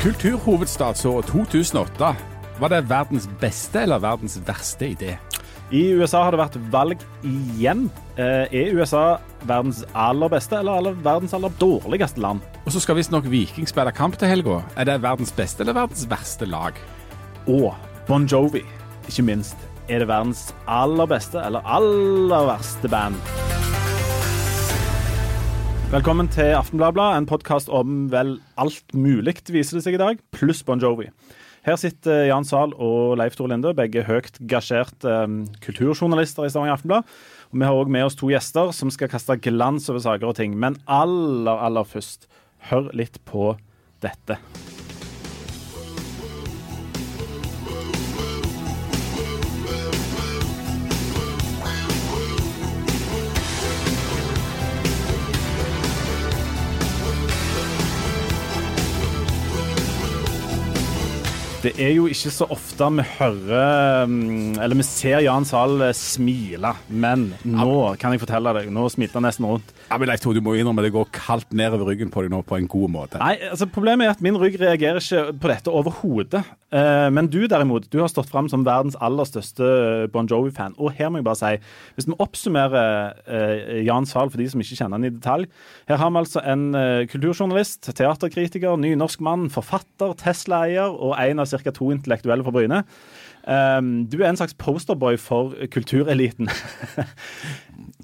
Kulturhovedstadsåret 2008. Var det verdens beste eller verdens verste idé? I USA har det vært valg igjen. Eh, Er USA verdens aller beste eller aller- verdens aller dårligste land? Og så skal visstnok Viking spille kamp til helga. Er det verdens beste eller verdens verste lag? Og Bon Jovi, ikke minst. Er det verdens aller beste eller aller verste band? Velkommen til Aftenbladet, en podkast om vel alt mulig, viser det seg i dag, pluss Bon Jovi. Her sitter Jan Zahl og Leif Tore Linde, begge høyt gasjerte um, kulturjournalister i Stavanger Aftenblad. Og Vi har òg med oss to gjester som skal kaste glans over saker og ting. Men aller, aller først, hør litt på dette. Det er jo ikke så ofte vi hører mm, Eller vi ser Jan Zahl eh, smile, men nå kan jeg fortelle deg, nå smilte han nesten rundt. Ja, men Leif Tore, du må innrømme det går kaldt nedover ryggen på deg nå på en god måte. Nei, altså Problemet er at min rygg reagerer ikke på dette overhodet. Eh, men du derimot, du har stått fram som verdens aller største Bon Jovi-fan. Og her må jeg bare si, hvis vi oppsummerer eh, Jan Zahl for de som ikke kjenner han i detalj Her har vi altså en eh, kulturjournalist, teaterkritiker, nynorsk mann, forfatter, Tesla-eier og en av ca. to intellektuelle fra Bryne. Eh, du er en slags posterboy for kultureliten.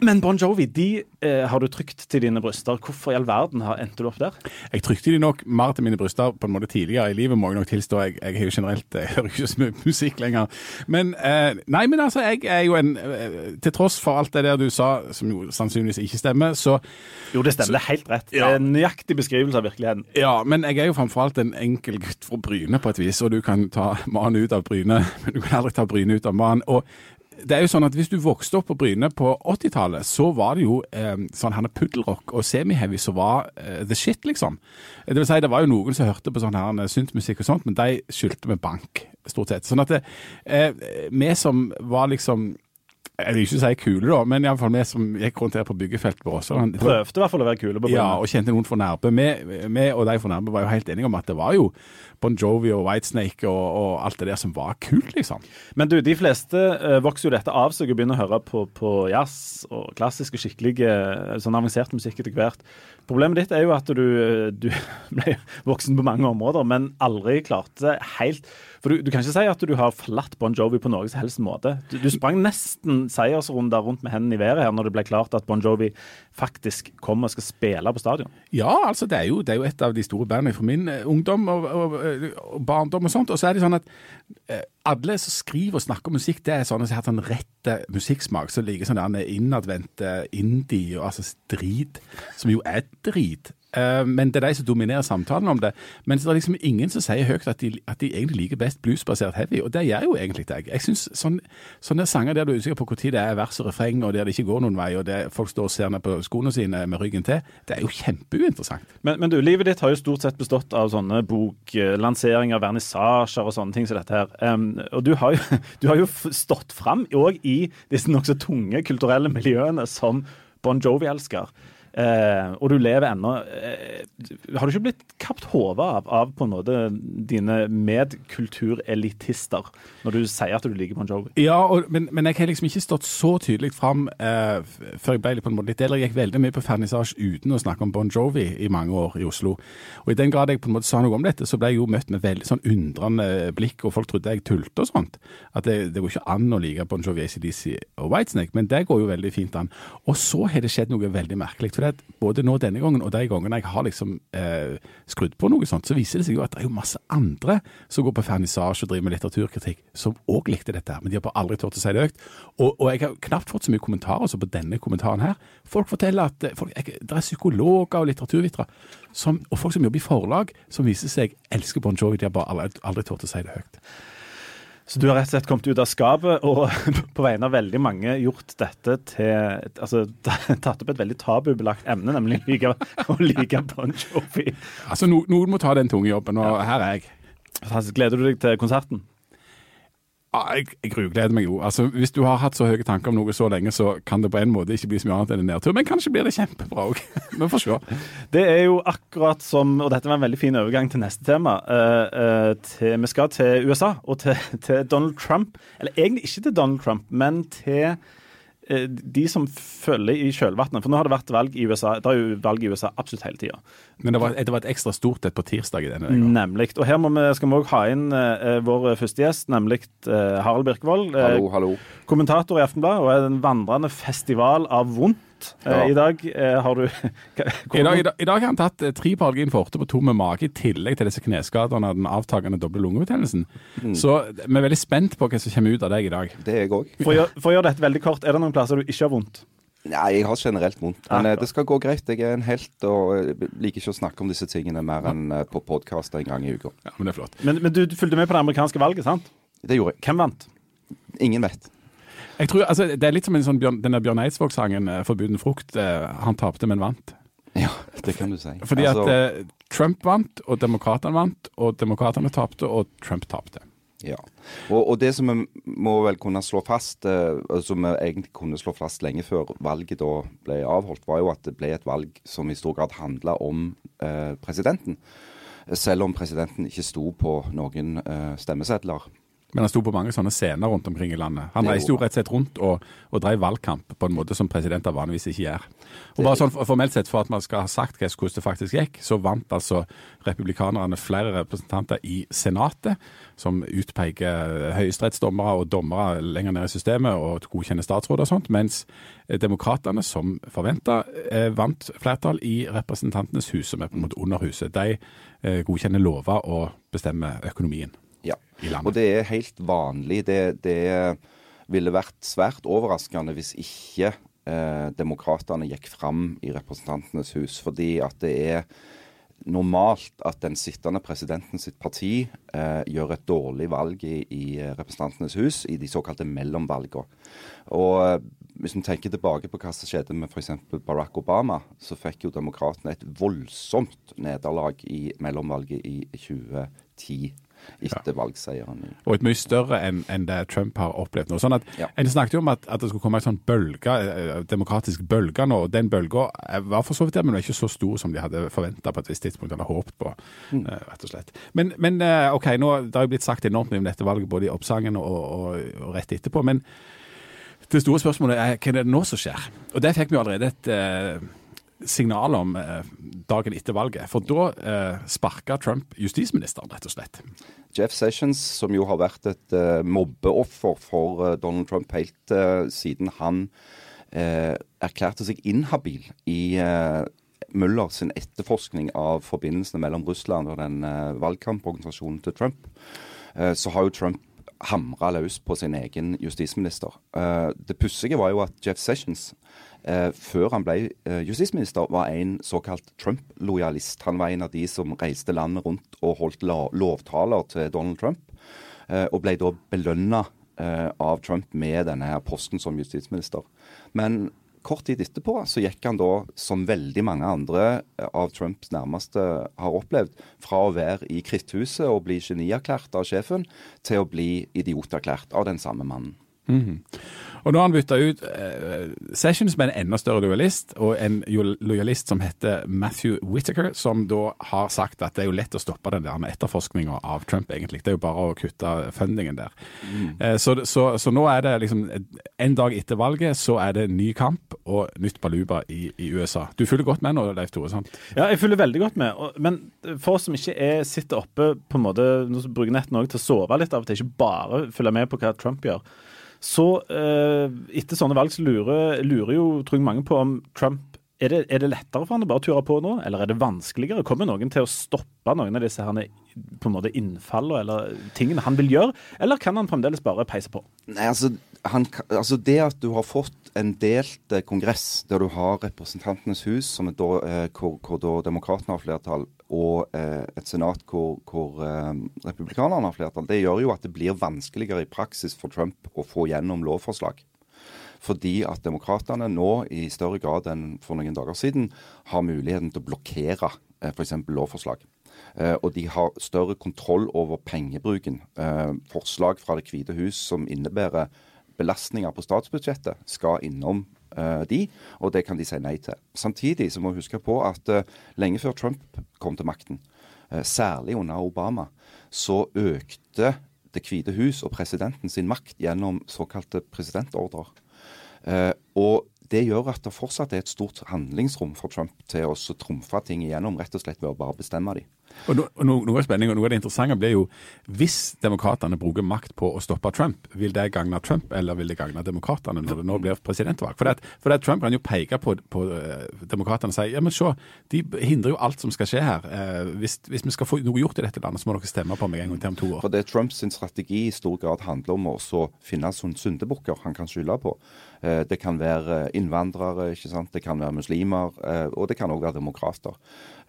Men Bon Jovi de eh, har du trykt til dine bryster. Hvorfor i all verden har endte du opp der? Jeg trykte de nok mer til mine bryster på en måte tidligere i livet, må jeg nok tilstå. Jeg, jeg har jo generelt, jeg hører ikke så mye musikk lenger. Men eh, nei, men altså, jeg er jo en eh, Til tross for alt det der du sa, som jo sannsynligvis ikke stemmer, så Jo, det stemmer. Det er helt rett. Ja. Det er en nøyaktig beskrivelse av virkeligheten. Ja, men jeg er jo framfor alt en enkel gutt fra Bryne på et vis, og du kan ta mannen ut av Bryne, men du kan aldri ta Bryne ut av mannen. Og det er jo sånn at Hvis du vokste opp på Bryne på 80-tallet, så var det jo eh, sånn han er puddelrock og semiheavy som var eh, the shit, liksom. Det vil si, det var jo noen som hørte på sånn her syntmusikk og sånt, men de skyldte med bank, stort sett. Sånn at det, eh, vi som var liksom jeg vil ikke si kule, da, men iallfall vi som gikk rundt her på byggefeltet på. Prøvde i hvert fall å være kule på Ja, og kjente noen for nærme. Vi, vi og de for nærme var jo helt enige om at det var jo Bon Jovi og Whitesnake og, og alt det der som var kult, liksom. Men du, de fleste eh, vokser jo dette av seg og begynner å høre på, på jazz og klassisk og skikkelig eh, sånn avansert musikk etter hvert. Problemet ditt er jo at du, du ble voksen på mange områder, men aldri klarte helt For du, du kan ikke si at du har forlatt Bon Jovi på noen som helst måte. Du, du sprang nesten seiersrunder rundt med hendene i været her når det ble klart at Bon Jovi faktisk kommer og skal spille på stadion. Ja, altså det er, jo, det er jo et av de store bandene fra min eh, ungdom og, og, og barndom og sånt. Og så er det sånn at eh, alle som skriver og snakker musikk, det er sånne som har hatt sånn rett eh, musikksmak. Som liker sånn der innadvendte indie og altså drit, som jo er drit. Eh, men det er de som dominerer samtalen om det. Men det er liksom ingen som sier høyt at de, at de egentlig liker best bluesbasert heavy, og det gjør jo egentlig jeg. Jeg synes sånn, Sånne sanger der du er usikker på når det er vers og refreng, og der det ikke går noen vei, og det folk står og ser ned på skoene sine med ryggen til, det er jo kjempeuinteressant. Men, men du, livet ditt har jo stort sett bestått av sånne boklanseringer, vernissasjer og sånne ting som dette her. Um, og du har jo, du har jo stått fram òg i disse nokså tunge kulturelle miljøene som Bon Jovi-elsker. Eh, og du lever ennå. Eh, har du ikke blitt kapt hodet av, av på en måte dine medkulturelitister når du sier at du liker Bon Jovi? Ja, og, men, men jeg har liksom ikke stått så tydelig fram eh, før jeg ble litt på en måte litt eldre. Jeg gikk veldig mye på vernissasje uten å snakke om Bon Jovi i mange år i Oslo. Og i den grad jeg på en måte sa noe om dette, så ble jeg jo møtt med veldig sånn undrende blikk, og folk trodde jeg tulte og sånt. At det, det går ikke an å like Bon Jovi, ACDC og Whitesnake, men det går jo veldig fint an. Og så har det skjedd noe veldig merkelig. For både nå denne gangen og de gangene jeg har liksom eh, skrudd på noe sånt, så viser det seg jo at det er jo masse andre som går på vernissasje og driver med litteraturkritikk, som òg likte dette men de har bare aldri turt å si det høyt. Og, og jeg har knapt fått så mye kommentarer som på denne kommentaren her. Folk forteller at eh, folk, jeg, det er psykologer og litteraturvitere og folk som jobber i forlag, som viser seg elsker Bon Jovi, de har bare aldri, aldri turt å si det høyt. Så du har rett og slett kommet ut av skapet og på vegne av veldig mange gjort dette til Altså tatt opp et veldig tabubelagt emne, nemlig like, å like Bon Jovi. Altså, no, noen må ta den tunge jobben, og her er jeg. Gleder du deg til konserten? Ja, jeg, jeg grugleder meg jo. Altså, Hvis du har hatt så høye tanker om noe så lenge, så kan det på en måte ikke bli så mye annet enn en nedtur. Men kanskje blir det kjempebra òg. Vi får se. Det er jo akkurat som, og dette var en veldig fin overgang til neste tema. Uh, til, vi skal til USA og til, til Donald Trump. Eller egentlig ikke til Donald Trump, men til de som følger i kjølvannet. For nå har det vært valg i USA. Det er jo valg i USA absolutt hele tida. Men det var, det var, et ekstra stort et på tirsdag i denne? Nemlig. Og her vi, skal vi òg ha inn uh, vår første gjest, nemlig uh, Harald Birkevold. Uh, hallo, hallo. Kommentator i Aftenbladet og er en vandrende festival av vondt. Ja. I dag har du I dag, i, dag, I dag, har han tatt tre Paralgin forte på to med mage, i tillegg til disse kneskadene og den avtagende doble lungebetennelsen. Mm. Så vi er veldig spent på hva som kommer ut av deg i dag. Det er jeg òg. For, for, å gjøre dette veldig kort, er det noen plasser du ikke har vondt? Nei, jeg har generelt vondt. Men ja, det skal gå greit. Jeg er en helt og liker ikke å snakke om disse tingene mer enn på podkast en gang i uka. Ja, Men det er flott. Men, men, du fulgte med på det amerikanske valget, sant? Det gjorde jeg. Hvem vant? Ingen vet. Jeg tror, altså, Det er litt som sånn Bjørn, denne Bjørn Eidsvåg-sangen 'Forbuden frukt'. Han tapte, men vant. Ja, det kan du si. Fordi altså... at eh, Trump vant, og demokratene vant, og demokratene tapte, og Trump tapte. Ja, og, og, det som vi må vel kunne slå fast, eh, som vi egentlig kunne slå fast lenge før valget da ble avholdt, var jo at det ble et valg som i stor grad handla om eh, presidenten. Selv om presidenten ikke sto på noen eh, stemmesedler. Men han sto på mange sånne scener rundt omkring i landet. Han reiste jo rett og slett rundt og, og drev valgkamp på en måte som presidenter vanligvis ikke gjør. Og bare sånn Formelt sett, for at man skal ha sagt hvordan det faktisk gikk, så vant altså republikanerne flere representanter i Senatet, som utpeker høyesterettsdommere og dommere lenger ned i systemet og godkjenner statsråder og sånt, mens demokratene, som forventa, eh, vant flertall i Representantenes hus, som er på en måte Underhuset. De eh, godkjenner lover og bestemmer økonomien. Og det er helt vanlig. Det, det ville vært svært overraskende hvis ikke eh, demokratene gikk fram i Representantenes hus. Fordi at det er normalt at den sittende presidenten sitt parti eh, gjør et dårlig valg i, i, Representantenes hus, i de såkalte mellomvalgene. Og eh, hvis vi tenker tilbake på hva som skjedde med f.eks. Barack Obama, så fikk jo demokratene et voldsomt nederlag i mellomvalget i 2010 etter ja. valgseieren. Og et mye større enn en det Trump har opplevd nå. Sånn at, ja. En snakket jo om at, at, det skulle komme en sånn bølge, eh, demokratisk bølge nå. og Den bølga var for så vidt der, men var ikke så stor som de hadde forventa på et visst tidspunkt eller håpet på. Mm. Rett og slett. Men, men OK, nå, det har jo blitt sagt enormt mye om dette valget både i oppsangen og, og, og rett etterpå. men det store spørsmålet er hva er det nå som skjer? Og Det fikk vi allerede et signal om eh, dagen etter valget. For da eh, sparka Trump justisministeren, rett og slett. Jeff Sessions, som jo har vært et eh, mobbeoffer for eh, Donald Trump helt siden han erklærte seg inhabil i Muller sin etterforskning av forbindelsene mellom Russland og den valgkamporganisasjonen til Trump, så har jo Trump hamra løs på sin egen justisminister. det pussige var jo at Jeff Sessions eh, før han ble eh, justisminister, var en såkalt Trump-lojalist. Han var en av de som reiste landet rundt og holdt lovtaler til Donald Trump, eh, og ble da belønna eh, av Trump med denne posten som justisminister. Men kort tid etterpå så gikk han da, som veldig mange andre eh, av Trumps nærmeste har opplevd, fra å være i kritthuset og bli genierklært av sjefen, til å bli idioterklært av den samme mannen. Mm. Og nå har han bytta ut uh, Sessions med en enda større lojalist, og en lojalist som heter Matthew Whittaker, som da har sagt at det er jo lett å stoppe den der etterforskninga av Trump, egentlig. Det er jo bare å kutte fundingen der. Mm. Uh, så, så, så, nå er det liksom En dag etter valget så er det ny kamp og nytt baluba i, i USA. Du følger godt med nå, Leif Tore? sant? Ja, jeg følger veldig godt med. Men for oss som ikke er, sitter oppe på en måte, nå bruker nettene òg til å sove litt av og til, ikke bare følge med på hva Trump gjør så eh, etter sånne valg så lurer, lurer jo tror mange på om Trump er det, er det, lettere for han å bare ture på nå, eller er det vanskeligere? Kommer noen til å stoppe noen av disse herne, på en måte innfallene eller tingene han vil gjøre, eller kan han fremdeles bare peise på? Nei, altså, han, altså Det at du har fått en delt eh, kongress der du har Representantenes hus, da, eh, hvor, hvor da demokratene har flertall, og eh, et senat hvor, hvor eh, republikanerne har flertall, det gjør jo at det blir vanskeligere i praksis for Trump å få gjennom lovforslag. Fordi at demokratene nå i større grad enn for noen dager siden har muligheten til å blokkere eh, f.eks. lovforslag. Eh, og de har større kontroll over pengebruken. Eh, forslag fra Det hvite hus som innebærer belastninger på statsbudsjettet, skal innom eh, de, og det kan de si nei til. Samtidig så må vi huske på at uh, lenge før Trump kom til makten, uh, særlig under Obama, så økte Det hvite hus og presidenten sin makt gjennom såkalte presidentordrer. Og det gjør at det fortsatt er et stort handlingsrom for Trump til å trumfe ting igjennom, rett og slett ved å bare bestemme de. Og no, Noe av spenningen og noe av det interessante blir jo hvis demokratene bruker makt på å stoppe Trump, vil det gagne Trump, eller vil det gagne demokratene når det nå blir presidentvalg? For, det, for det Trump kan jo peke på, på eh, demokratene og si ja, men se, de hindrer jo alt som skal skje her. Eh, hvis, hvis vi skal få noe gjort i dette landet, så må dere stemme på meg en gang til om to år. For det Trumps strategi i stor grad handler om å finne sånne syndebukker han kan skylde på. Eh, Det kan være innvandrere, ikke sant? det kan være muslimer, og det kan òg være demokrater.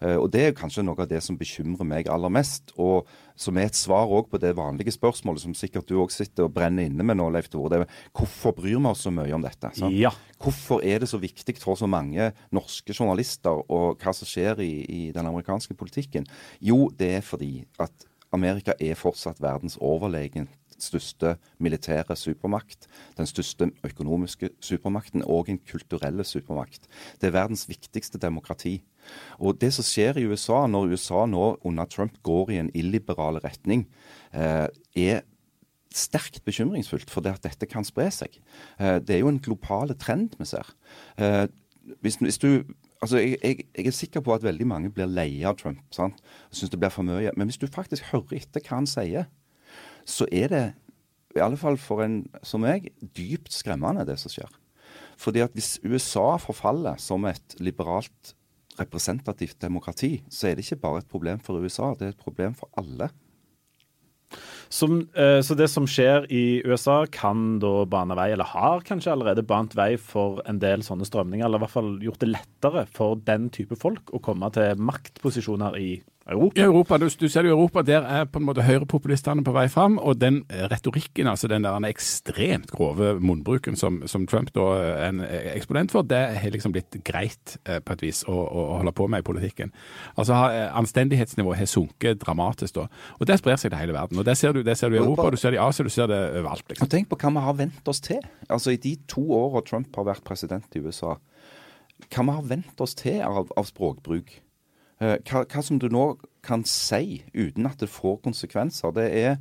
Og Det er kanskje noe av det som bekymrer meg aller mest, og som er et svar også på det vanlige spørsmålet som sikkert du òg sitter og brenner inne med nå, Leif Tore. Det er hvorfor bryr vi oss så mye om dette? Ja. Hvorfor er det så viktig for så mange norske journalister og hva som skjer i, i den amerikanske politikken? Jo, det er fordi at Amerika er fortsatt verdens overlegent største militære supermakt. Den største økonomiske supermakten og en kulturelle supermakt. Det er verdens viktigste demokrati. Og det som skjer i USA, når USA nå under Trump går i en illiberal retning, eh, er sterkt bekymringsfullt for det at dette kan spre seg. Eh, Det er jo en global trend vi ser. Eh, Hvis, hvis du Altså, jeg, jeg, jeg er sikker på at veldig mange blir leie av Trump sant? syns det blir for mye. Men hvis du faktisk hører etter hva han sier, så er det, i alle fall for en som meg, dypt skremmende det som skjer. Fordi at hvis USA forfaller som et liberalt representativt demokrati, så er det ikke bare et problem for USA, det er et problem for alle. Som, eh, så det som skjer i USA, kan da bane vei, eller har kanskje allerede bant vei for en del sånne strømninger, eller i hvert fall gjort det lettere for den type folk å komme til maktposisjoner i Europa. I Europa, du, du ser det jo i Europa, der er på en måte høyrepopulistene på vei fram, og den retorikken, altså den der ekstremt grove munnbruken som, som Trump da er en eksponent for, det har liksom blitt greit eh, på et vis å, å holde på med i politikken. Altså har, eh, Anstendighetsnivået har sunket dramatisk da, og det sprer seg til hele verden. Og Det ser du, det ser du i Europa, du ser det i Asia, du ser det overalt. liksom. Og Tenk på hva vi har vent oss til. Altså I de to åra Trump har vært president i USA, hva vi har vent oss til av, av språkbruk. Eh, hva, hva som du nå kan si uten at det får konsekvenser, det er,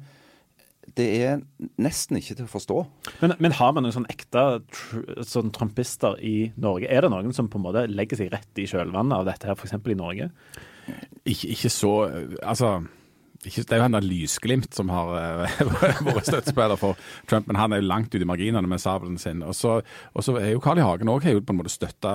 det er nesten ikke til å forstå. Men, men har vi noen sånn ekte tr sånn trumpister i Norge? Er det noen som på en måte legger seg rett i kjølvannet av dette her, f.eks. i Norge? Ikke, ikke så Altså ikke, det er jo han Lysglimt som har eh, vært støttespiller for Trump, men han er jo langt ute i marginene med sabelen sin. Og så, er jo Carl I. Hagen òg på en måte støtta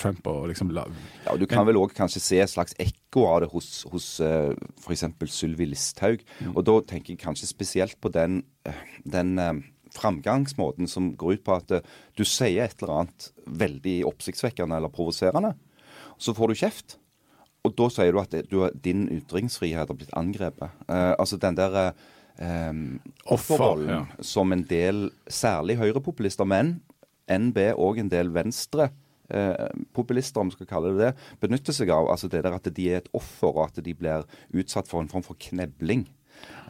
Trump og liksom love. Ja, og Du kan vel òg kanskje se et slags ekko av det hos, hos uh, f.eks. Sylvi Listhaug. Og da tenker jeg kanskje spesielt på den, eh, den eh, framgangsmåten som går ut på at eh, du sier et eller annet veldig oppsiktsvekkende eller provoserende, så får du kjeft. Og da sier du at du, din ytringsfrihet har blitt angrepet. Eh, altså den der eh, offerrollen ja. som en del, særlig høyrepopulister, men NB og en del venstre eh, populister, om vi skal kalle det det, benytter seg av. Altså det der at de er et offer, og at de blir utsatt for en form for knebling.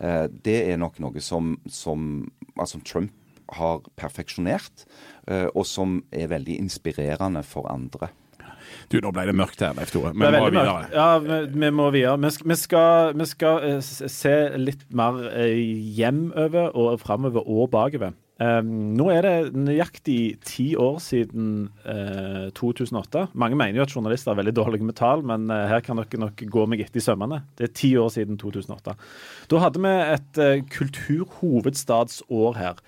Eh, det er nok noe som, som altså Trump har perfeksjonert, eh, og som er veldig inspirerende for andre. Du, nå ble det mørkt her, Leif Tore. Vi må videre. Ja, vi, vi må videre. Vi skal, vi skal, vi skal eh, se litt mer eh, hjemover og framover og bakover. Um, nå er det nøyaktig ti år siden uh, 2008. Mange mener jo at journalister er veldig dårlige med tall, men uh, her kan dere nok gå meg etter i sømmene. Det er ti år siden 2008. Da hadde vi et uh, kulturhovedstadsår her.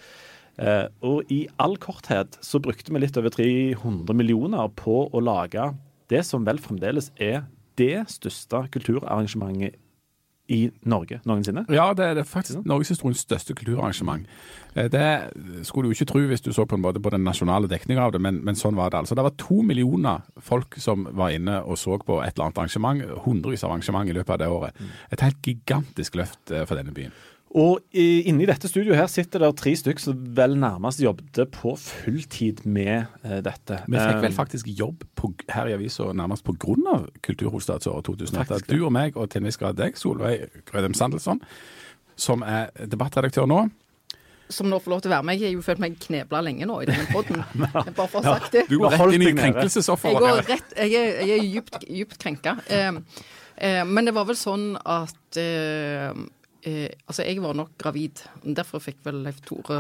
Og i all korthet så brukte vi litt over 300 millioner på å lage det som vel fremdeles er det største kulturarrangementet i Norge noensinne. Ja, det er det faktisk norgeshistoriens største kulturarrangement. Eh, Det skulle du ikke tro hvis du så på på den nasjonale dekninga av det, men, men sånn var det. altså. Det var to millioner folk som var inne og så på et eller annet arrangement. Hundrevis av arrangement i løpet av det året. Et helt gigantisk løft eh, for denne byen. Og i, inne dette studioet her sitter det tre stykker som vel nærmest jobbet på fulltid med eh, dette. Vi fikk vel Eh, faktisk jobb på, her i avisa nærmest pga. kulturhovedstadsåret 2008. Faktisk det. Du og meg, og til en viss grad deg, Solveig Grødem Sandelsson, som er debattredaktør nå. som nå får lov til å være med. Jeg har jo følt meg knebla lenge nå i denne poden. Bare for å ha sagt det. Du går rett inn i krenkelsesofferet. Jeg rett Jeg er, jeg er djupt, djupt krenka. Eh, eh, men det var vel sånn at eh, eh, Altså, jeg var nok gravid. Derfor fikk vel Leif Tore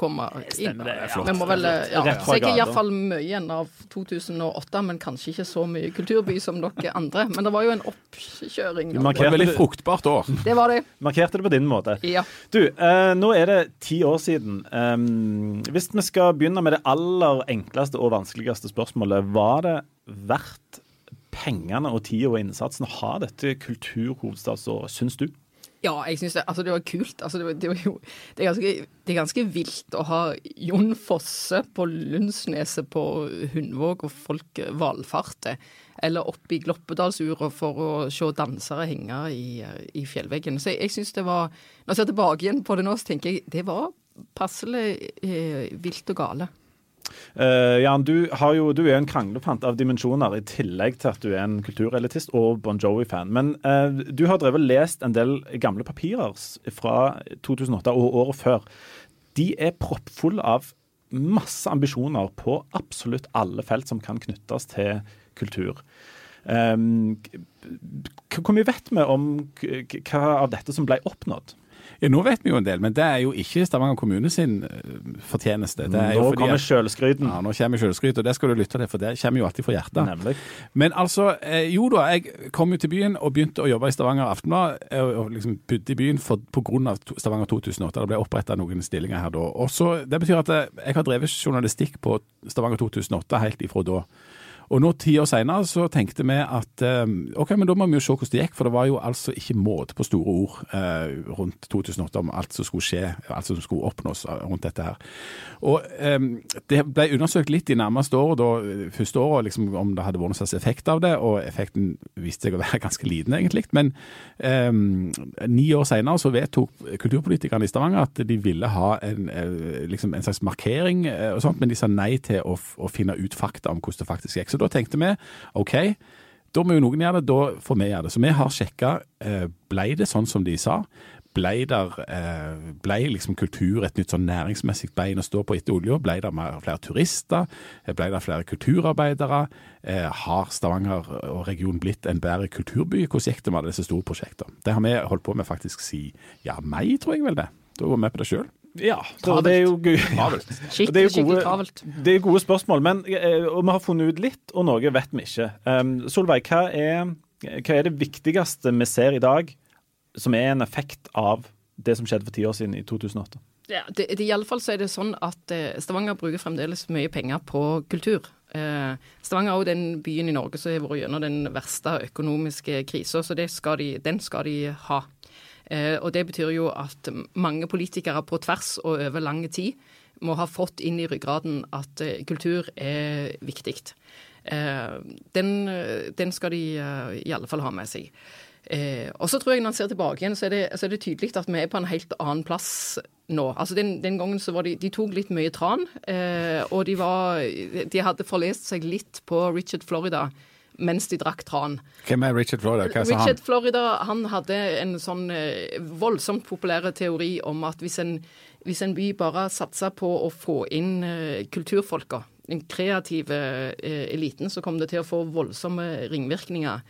komme inn. det, ja. Vi må vel, ja. Rett fra Så jeg er iallfall mye igjen av 2008, men kanskje ikke så mye kulturby som dere andre. Men det var jo en oppkjøring. Du Det var et veldig fruktbart år. Det var det. Markerte det på din måte. Ja. Du, eh, nå er det ti år siden. Um, hvis vi skal begynne med det aller enkleste og vanskeligste spørsmålet, var det verdt pengene og tida og innsatsen å ha dette kulturhovedstadsåret, syns du? Ja, jeg syns det, altså det var kult. Altså det, var, det, var jo, det, er ganske, det er ganske vilt å ha Jon Fosse på Lundsneset på Hundvåg, og folk valfarter. Eller oppe i Gloppedalsura for å se dansere henge i, i fjellveggen. Så jeg, jeg syns det var Når jeg ser tilbake igjen på det nå, så tenker jeg det var passelig eh, vilt og gale. Eh, Jan, du, jo, du er en kranglepant av dimensjoner, i tillegg til at du er en kulturelitist og Bon Jovi-fan. Men uh, du har drevet lest en del gamle papirer fra 2008 og året før. De er proppfulle av masse ambisjoner på absolutt alle felt som kan knyttes til kultur. Um, hvor mye vet vi om hva av dette som ble oppnådd? Ja, nå vet vi jo en del, men det er jo ikke Stavanger kommune sin eh, fortjeneste. Nå fordi kommer sjølskryten. Ja, nå kommer selvskryt, og det skal du lytte til, for det kommer jo alltid fra hjertet. Nemlig. Men altså, eh, jo da, jeg kom jo til byen og begynte å jobbe i Stavanger Aftenblad, eh, og, liksom bodde i byen for, på grunn av Stavanger 2008. Det ble opprettet noen stillinger her da. Og så, det betyr at jeg har drevet journalistikk på Stavanger 2008 helt ifra da. Og nå ti år senere så tenkte vi at eh, ok, men da må vi jo se hvordan det gikk, for det var jo altså ikke måte på store ord eh, rundt 2008 om alt som skulle skje, alt som skulle oppnås eh, rundt dette her. Og eh, det ble undersøkt litt de nærmeste årene, eh, første året, liksom, om det hadde vært noen slags effekt av det, og effekten viste seg å være ganske liten egentlig. Men eh, ni år senere så vedtok kulturpolitikerne i Stavanger at de ville ha en, liksom en slags markering og sånt, men de sa nei til å, å finne ut fakta om hvordan det faktisk gikk. Så da tenkte vi OK, da må jo noen gjøre det, da får vi gjøre det. Så vi har sjekka eh, ble det sånn som de sa. Ble, der, eh, ble liksom kultur et nytt sånn næringsmessig bein å stå på etter olja? Ble det flere turister? Eh, Ble det flere kulturarbeidere? Eh, har Stavanger og regionen blitt en bedre kulturby? Hvordan gikk det med disse store prosjektene? Det har vi holdt på med faktisk si ja, mai, tror jeg vel det. Da går vi med på det sjøl. Ja, så det er jo gode, Det er jo gode- Det er gode spørsmål, men eh, og vi har funnet ut litt, og noe vet vi ikke. Um, Solveig, hva er, hva er det viktigste vi ser i dag som er en effekt av det som skjedde for ti år siden, i 2008? Ja, det, det, i alle fall så er det sånn at eh, Stavanger bruker fremdeles mye penger på kultur. Eh, Stavanger er jo den byen i Norge som har vært gjennom den verste økonomiske krisa, så det skal de, den skal de ha. Eh, og det betyr jo at mange politikere på tvers og over lang tid må ha fått inn i ryggraden at eh, kultur er viktig. Eh, den, den skal de i alle fall ha med seg. Eh, og så tror jeg Når en ser tilbake igjen, så er, det, så er det tydelig at vi er på en helt annen plass nå. Altså Den, den gangen så var de, de tok litt mye tran, eh, og de, var, de hadde forlest seg litt på Richard Florida mens de drakk tran. Hvem er Richard Florida? Hva sa han? Richard Florida han hadde en sånn eh, voldsomt populær teori om at hvis en, hvis en by bare satsa på å få inn eh, kulturfolka, den kreative eh, eliten, så kom det til å få voldsomme ringvirkninger.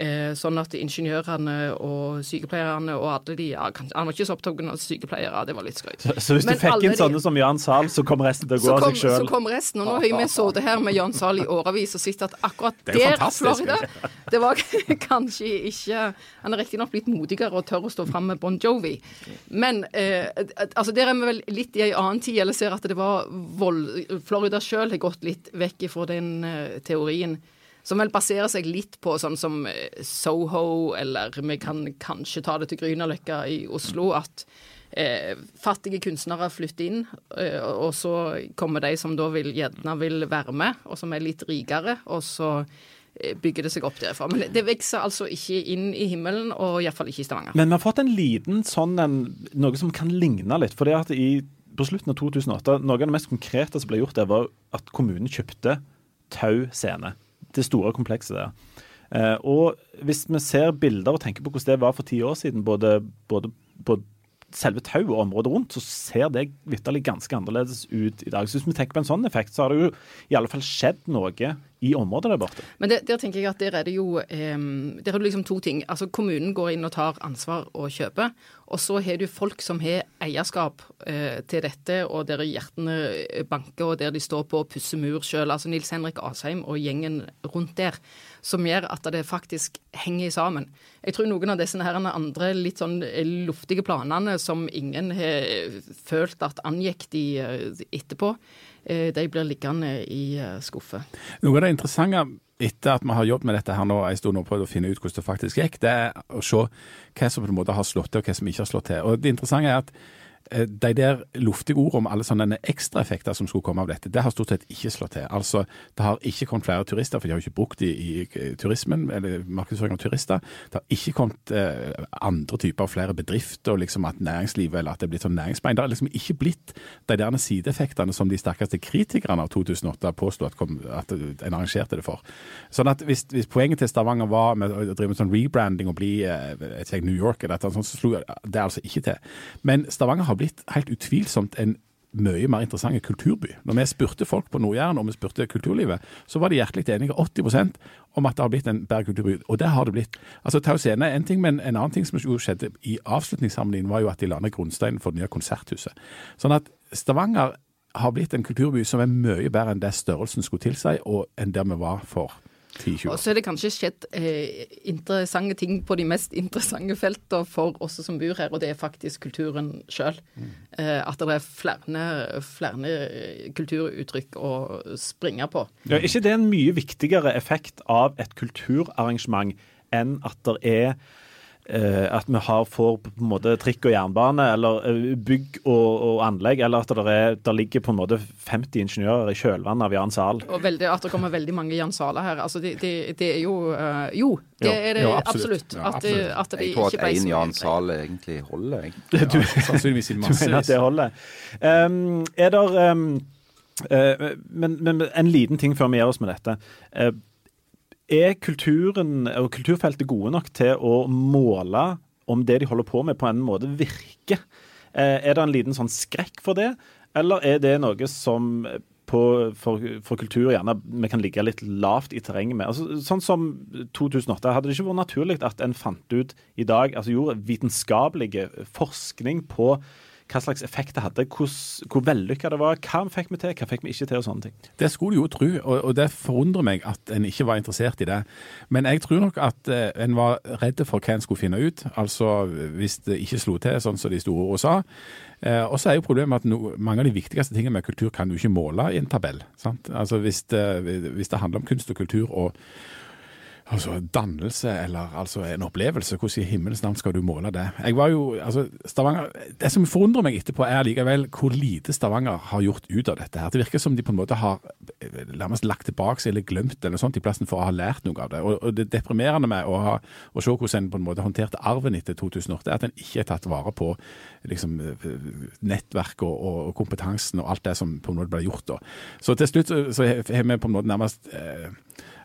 Eh, sånn at ingeniørene og sykepleierne og alle de ja, Han var ikke så opptatt av sykepleiere, det var litt skrøyt. Så, så hvis Men du fikk inn inn de- sånne som Jan Zahl, så kom resten til å gå av seg sjøl? så kom resten. Og nå har vi sittet her med Jan Zahl i årevis og sett at akkurat Det er der, Florida, det var kanskje ikke Han er riktignok blitt modigere og tør å stå fram med Bon Jovi. Men eh, altså der er vi vel litt i ei annen tid, eller ser at det var vold Florida sjøl har gått litt vekk fra den eh, teorien. Som vel baserer seg litt på sånn som eh, Soho, eller vi kan kanskje ta det til Grünerløkka i Oslo, at eh, fattige kunstnere flytter inn, eh, og så kommer de som da vil, gjerne vil være med, og som er litt rikere, og så eh, bygger det seg opp derfra. Men det vokser altså ikke inn i himmelen, og iallfall ikke i Stavanger. Men vi har fått en liten sånn en, noe som kan ligne litt. For det at i, på slutten av 2008, noe av det mest konkrete som ble gjort, der var at kommunen kjøpte Tau scene. Det store komplekset der. Eh, og hvis vi ser bilder og tenker på hvordan det var for ti år siden, både, både på selve tau og området rundt, så ser det vitterlig ganske annerledes ut i dag. Så hvis vi tenker på en sånn effekt, så har det jo i alle fall skjedd noe i området der borte. Men det, der tenker jeg at der er det jo eh, der er det liksom to ting. Altså Kommunen går inn og tar ansvar og kjøper. Og så har du folk som har eierskap eh, til dette, og der hjertene banker, og der de står på og pusser mur sjøl. Altså Nils Henrik Asheim og gjengen rundt der som gjør at det faktisk henger sammen. Jeg tror noen av disse her andre litt sånn luftige planene som ingen har følt at angikk de eh, etterpå, eh, de blir liggende i eh, skuffer. Noe av det interessante etter at vi har jobbet med dette her nå en stund og prøvd å finne ut hvordan det faktisk gikk, det er å se hva som på en måte har slått til og hva som ikke har slått til. Og Det interessante er at Eh, de der luftige ordene om alle sånne ekstraeffekter som skulle komme av dette, det har stort sett ikke slått til. Altså, Det har ikke kommet flere turister, for de har jo ikke brukt det i, i turismen, eller markedsføring av turister. Det har ikke kommet eh, andre typer, flere bedrifter, liksom at næringslivet eller at det er blitt sånn næringsbein. Det har liksom ikke blitt de der sideeffektene som de sterkeste kritikerne av 2008 påsto at, at, en arrangerte det for. Sånn at hvis, hvis poenget til Stavanger var med å drive med sånn rebranding og bli eh, New York, eller et sånt, så slo det altså ikke til. Men Stavanger har blitt helt utvilsomt en mye mer interessant kulturby. Når vi spurte folk på Nord-Jæren og vi spurte kulturlivet, så var de hjertelig enige, 80% om at det har blitt en bedre kulturby. Og det har det blitt. Altså, Tau Scene er en ting, men en annen ting som skjedde i avslutningssamlingen, var jo at de la ned grunnsteinen for det nye konserthuset. Sånn at Stavanger har blitt en kulturby som er mye bedre enn det størrelsen skulle tilsi, og enn der vi var for 10-20 Og så er det kanskje skjedd eh, interessante ting på de mest interessante feltene for oss som bor her, og det er faktisk kulturen sjøl. Mm. Eh, at det er flere, flere kulturuttrykk å springe på. Ja, er ikke det en mye viktigere effekt av et kulturarrangement enn at det er at vi har, får på en måte trikk og jernbane, eller eh, bygg og, og anlegg, eller at det, er, der ligger på en måte 50 ingeniører i kjølvannet av Jan Sahl. Og veldig, at det kommer veldig mange Jan Sahler her. Altså, det, de, de er jo uh, Jo, det er det jo, absolutt. absolutt. Ja, absolutt. At, at jeg tror at én Jan Sahl egentlig holder, jeg. Ja, du, sannsynligvis i massevis. Du mener at det holder. Um, er der um, uh, men, men, en liten ting før vi gjør oss med dette. Uh, er kulturen og kulturfeltet gode nok til å måle om det de holder på med, på en måte virker? Eh, er det en liten sånn skrekk for det, eller er det noe som på, for, for, kultur gjerne vi kan ligge litt lavt i terrenget med. Altså, sånn som 2008. Hadde det ikke vært naturlig at en fant ut i dag, altså gjorde vitenskapelige forskning på hva slags effekt det hadde, hvor, hvor vellykka det var. Hva fikk vi til, hva fikk vi ikke til og sånne ting. Det skulle du jo tro, og, og, det forundrer meg at en ikke var interessert i det. Men jeg tror nok at eh, en var redd for hva en skulle finne ut. Altså hvis det ikke slo til, sånn som de store ord sa. Eh, og så er jo problemet at no, mange av de viktigste tingene med kultur kan du ikke måle i en tabell. Sant? Altså hvis det, hvis det handler om kunst og kultur og Altså dannelse eller altså en opplevelse. Hvordan i himmels navn skal du måle det? Jeg var jo, altså Stavanger, Det som forundrer meg etterpå, er likevel hvor lite Stavanger har gjort ut av dette. her. Det virker som de på en måte har nærmest lagt tilbake seg eller glemt eller sånt i plassen for å ha lært noe av det. Og, og Det deprimerende med å, ha, å se hvordan en på en måte håndterte arven etter 2008, er at en ikke har tatt vare på liksom, nettverk og, og, kompetansen og alt det som på en måte ble gjort da. Så til slutt så har vi på en måte nærmest eh,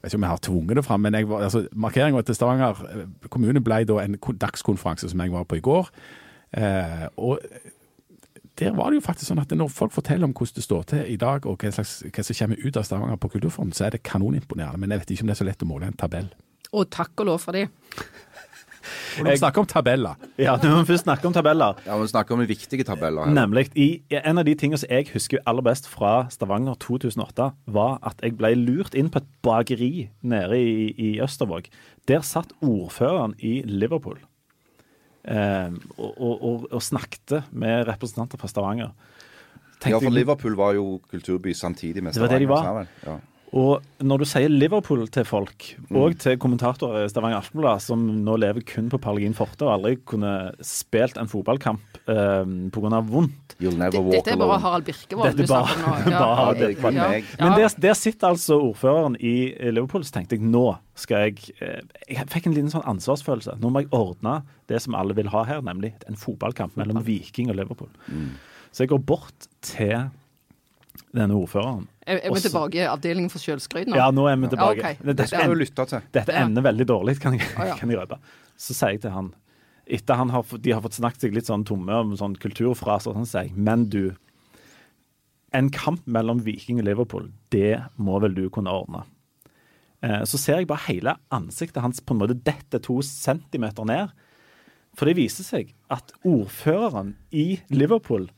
vet ikke om jeg har tvunget det fram, men jeg altså, markeringa til Stavanger eh, kommune ble da en dagskonferanse som jeg var på i går. Eh, og der var det jo faktisk sånn at når folk forteller om hvordan det står til i dag, og hva, slags, hva som kommer ut av Stavanger på Kulturfond, så er det kanonimponerende. Men jeg vet ikke om det er så lett å måle en tabell. Og takk og lov for det. Og vi snakker om tabeller. Ja, når vi først snakker om tabeller. Ja, vi snakker om viktige tabeller. Her. Nemlig. I, en av de tingene som jeg husker aller best fra Stavanger 2008, var at jeg ble lurt inn på et bakeri nede i, i Østervåg. Der satt ordføreren i Liverpool eh, og, og, og, og snakket med representanter fra Stavanger. Tenkte ja, for Liverpool var jo kulturby samtidig med Stavanger. Det var det de var. Ja. Og når du sier Liverpool til folk, og til kommentatorer i Stavanger Aftenblad, som nå lever kun på Pallegin Forte og aldri kunne spilt en fotballkamp eh, pga. vondt You'll never walk Dette er bare alone. Harald Birkevold. Dette du bare- snakker nå. bare Birkevold, ja. Men der, der sitter altså ordføreren i Liverpool, så tenkte jeg nå skal jeg eh, Jeg fikk en liten sånn ansvarsfølelse. Nå må jeg ordne det som alle vil ha her, nemlig en fotballkamp mellom Viking og Liverpool. Så jeg går bort til denne ordføreren. Er, er vi tilbake i avdelingen for sjølskryt nå? Ja, nå er vi tilbake. Ja, okay. Dette, Det skal en, til. dette Ja. ender veldig dårlig, kan jeg, Å, ja. kan jeg røpe. Så sier jeg til han, etter han har, de har fått snakket seg litt sånn tomme om sånn kulturfraser, sånn sier jeg, men du, en kamp mellom Viking og Liverpool, det må vel du kunne ordne. Eh, Så ser jeg bare hele ansiktet hans på en måte dette to centimeter ned. For det viser seg at ordføreren i Liverpool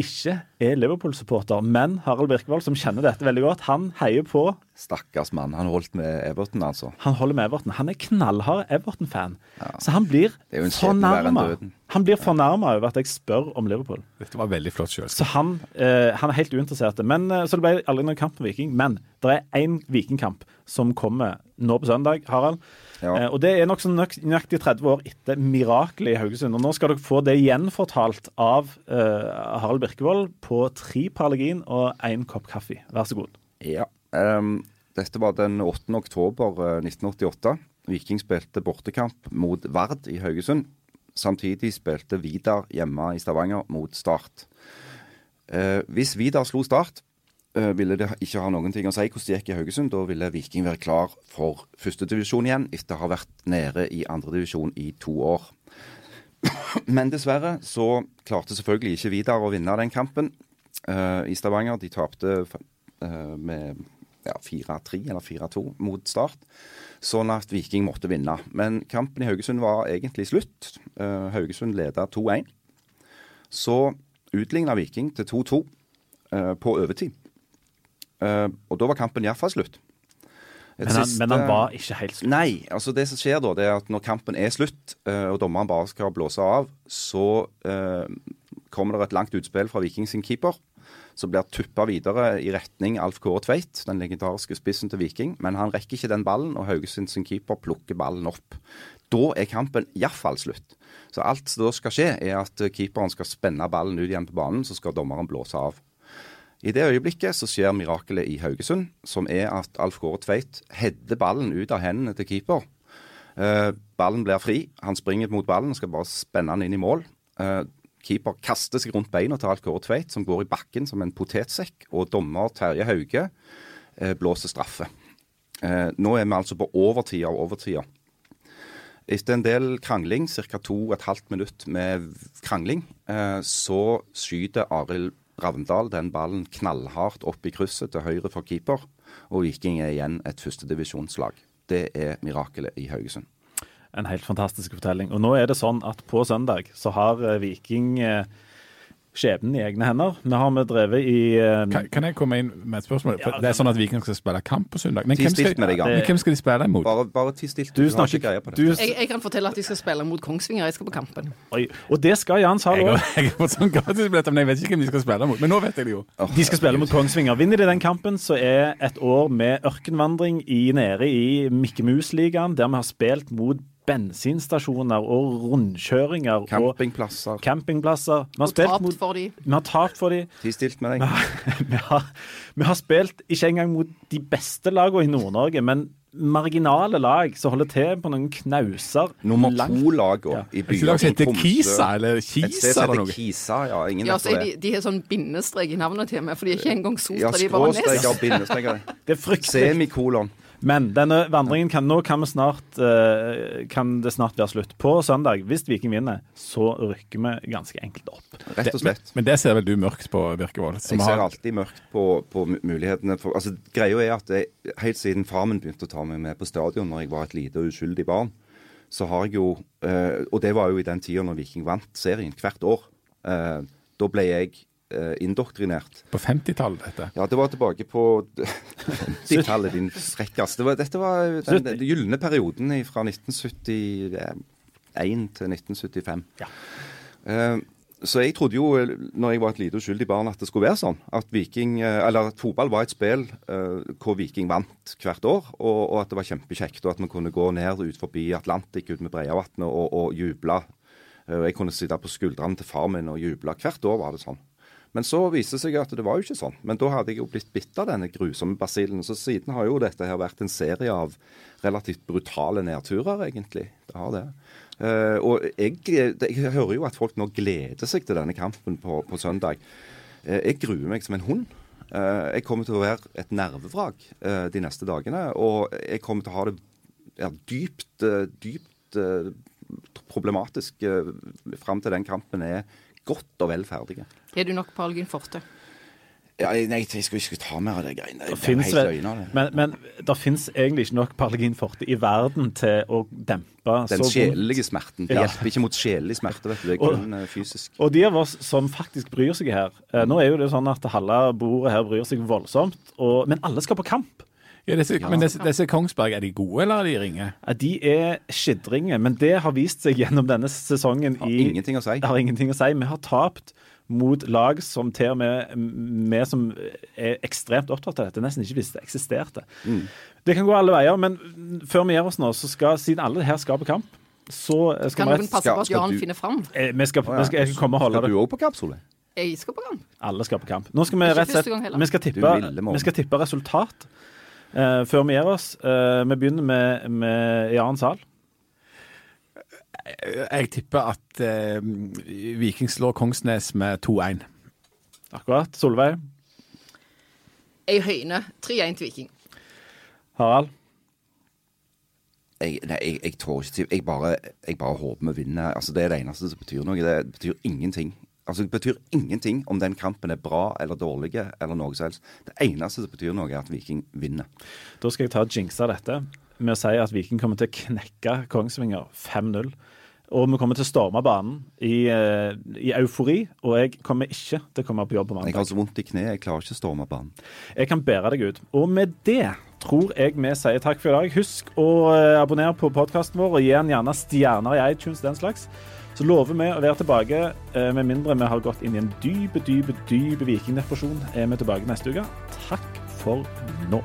ikke er Liverpool-supporter, men Harald Birkevold, som kjenner dette veldig godt, han heier på Stakkars mann. Han holdt med Everton, altså. Han holder med Everton. Han er knallhard Everton-fan. Så han blir fornærma. Han blir fornærma over at jeg spør om Liverpool. Dette var veldig flott selv. Så han, eh, han er helt uinteressert. Men, eh, så det ble aldri noen kamp med Viking. Men det er én Vikingkamp som kommer nå på søndag, Harald. Ja. Eh, og det er nokså nøyaktig 30 år etter mirakelet i Haugesund. Og nå skal dere få det gjenfortalt av eh, Harald Birkevold på tre Parlegin og én kopp kaffe. Vær så god. Ja. Um, dette var den 8. oktober eh, 1988. Viking spilte bortekamp mot Vard i Haugesund. Samtidig spilte Vidar hjemme i Stavanger mot Start. Eh, hvis Vidar slo Start, eh, ville det ikke ha noen ting å si hvordan det gikk i Haugesund. Da ville Viking være klar for førstedivisjon igjen, etter å ha vært nede i andredivisjon i to år. Men dessverre så klarte selvfølgelig ikke Vidar å vinne den kampen uh, i Stavanger. De tapte uh, med ja, 4-3 eller 4-2 mot Start, sånn at Viking måtte vinne. Men kampen i Haugesund var egentlig slutt. Uh, Haugesund leda 2-1. Så utligna Viking til 2-2 eh, på overtid. Eh, og da var kampen iallfall slutt. Men han, men han var ikke helt slutt. Nei, altså det som skjer da, det er at når kampen er slutt, eh, og dommeren bare skal blåse av, så eh, kommer det et langt utspill fra Viking sin keeper, som blir tuppa videre i retning Alf Kåre Tveit, den legendariske spissen til Viking. Men han rekker ikke den ballen, og Haugesund sin keeper plukker ballen opp. Da er kampen iallfall slutt. Så alt som da skal skje, er at keeperen skal spenne ballen ut igjen på banen, så skal dommeren blåse av. I det øyeblikket så skjer mirakelet i Haugesund, som er at Alf Kåre Tveit header ballen ut av hendene til keeper. Eh, ballen blir fri. Han springer mot ballen og skal bare spenne den inn i mål. Eh, keeper kaster seg rundt beina til Alf Kåre Tveit, som går i bakken som en potetsekk. Og dommer Terje Hauge eh, blåser straffe. Nå er vi altså på overtida av overtida. Etter en del krangling, ca. to og et halvt minutt med krangling, så skyter Arild Ravndal den ballen knallhardt opp i krysset til høyre for keeper, og Viking er igjen et førstedivisjonslag. Det er mirakelet i Haugesund. En helt fantastisk fortelling. Og nå er det sånn at på søndag så har eh, Viking eh, skjebnen i egne hender. Vi har vi drevet i eh, Kan, kan jeg komme inn med et spørsmål? Ja, det er sånn at Viking skal spille kamp på søndag. Men hvem skal, Jan. men hvem skal de spille imot? Bare, bare ti stilt. Du har ikke snakker greie på du, det. Jeg, jeg kan fortelle at de skal spille mot Kongsvinger. Jeg skal på kampen. Oi, Og det skal Jan Sahl òg. har, jeg har fått sånn gratisbillett, men jeg vet ikke hvem de skal spille mot. Men nå vet jeg det jo. De skal spille mot Kongsvinger. Vinner de den kampen, så er et år med ørkenvandring i, nede i Mikke Mus-ligaen, der vi har spilt mot bensinstasjoner og rundkjøringer og Campingplasser. campingplasser. Vi har Og spilt tapt mot for de. Vi har tapt for dem. Stilt med deg. vi, har, vi har spilt ikke engang mot de beste lagene i Nord-Norge, men marginale lag som holder til på noen knauser. Nummer langt- to-lag Ja. i Er Et byer lag som heter Kisa eller Et sted Kisa eller noe? Kisa, ja. Ingen Ja, så er de, de har sånn bindestrek i navnet til meg, for de er ikke engang sot. Ja, de er bare skråstreker nes. og bindestreker. Det er fryktelig. Semikolon. Men denne vandringen kan, nå kan, vi snart, eh, kan det snart være slutt. På søndag, hvis Viking vinner, så rykker vi ganske enkelt opp. Rett og slett. Men det ser vel du mørkt på, Birkevold? Jeg ser har- alltid mørkt på, på mulighetene. For, altså, greia er at jeg, helt siden far min begynte å ta meg med på stadion når jeg var et lite og uskyldig barn, så har jeg jo eh, Og det var jo i den tida når Viking vant serien, hvert år. Eh, da ble jeg indoktrinert. På 50-tallet, dette. Ja, det var tilbake på 50-tallet, din frekkas. Det dette var den, den gylne perioden fra 1971 til 1975. Ja. Eh, så jeg trodde jo, eh, når jeg var et lite uskyldig barn, at det skulle være sånn. At, Viking, eh, eller at fotball var et spill uh, hvor Viking vant hvert år, og, og, at det var kjempekjekt. Og at vi kunne gå ned ut forbi Atlantic ut med Breiavatnet og, og juble. Uh, jeg kunne sitte på skuldrene til far min og juble. Hvert år var det sånn. Men så viste det seg at det var jo ikke sånn. Men da hadde jeg jo blitt bitt av denne grusomme basillen. Så siden har jo dette her vært en serie av relativt brutale nedturer, egentlig. Det har det. Uh, og jeg, jeg, hører jo at folk nå gleder seg til denne kampen på, på søndag. Uh, jeg gruer meg som en hund. Uh, jeg kommer til å være et nervevrak de neste dagene. Og jeg kommer til å ha det ja, dypt, dypt problematisk fram til den kampen er godt og vel ferdige. Er du nok på Algin Forte? Ja, nei, jeg skal ikke ta mer av det greiene. Det, det helt løgn Men, men det fins egentlig ikke nok Paralgin Forte i verden til å dempe Den sjelelige smerten. Det ja. hjelper ikke mot sjelelig smerte, vet du. Det er kun og, fysisk. Og de av oss som faktisk bryr seg her eh, Nå er jo det sånn at halve bordet her bryr seg voldsomt, og, men alle skal på kamp. Ja, disse, ja. Men disse, disse, Kongsberg, er de gode, eller er de ringe? Ja, de er skidringe, men det har vist seg gjennom denne sesongen har i ingenting å si. Har ingenting å si. Vi har tapt mot lag som til og med vi som er ekstremt opptatt av dette, nesten ikke visste det eksisterte. Mm. Det kan gå alle veier, men før vi gjør oss nå, så skal, siden alle her skal på kamp så skal Kan noen passe på at Jan finner fram? Eh, vi skal, vi skal, jeg skal komme og holde det. Skal du òg på kamp, Solveig? Jeg skal på kamp. Alle skal på kamp. Nå skal vi rett og slett vi skal tippe, vi skal tippe resultat uh, før vi gir oss. Uh, vi begynner med, med Jan sal. Jeg tipper at eh, Viking slår Kongsnes med 2-1. Akkurat. Solveig? Jeg høyner 3-1 til Viking. Harald? Jeg, nei, jeg, jeg tror ikke jeg bare, jeg bare håper vi vinner. Altså, det er det eneste som betyr noe. Det betyr ingenting. Altså, det betyr ingenting om den kampen er bra eller dårlig eller noe som helst. Det eneste som betyr noe, er at Viking vinner. Da skal jeg ta jinxa dette med å si at Viking kommer til å knekke Kongsvinger 5-0. Og vi kommer til å storme banen i, uh, i, eufori, og jeg kommer ikke til å komme på jobb på mandag. Jeg har så vondt i kneet, jeg klarer ikke å storme banen. Jeg kan bære deg ut. Og med det tror jeg vi sier takk for i dag. Husk å uh, abonnere på podkasten vår, og gi den gjerne stjerner i iTunes, den slags. Så lover vi å være tilbake, uh, med mindre vi har gått inn i en dyp, dyp, dyp vikingdepresjon. Er vi tilbake neste uke. Takk for nå.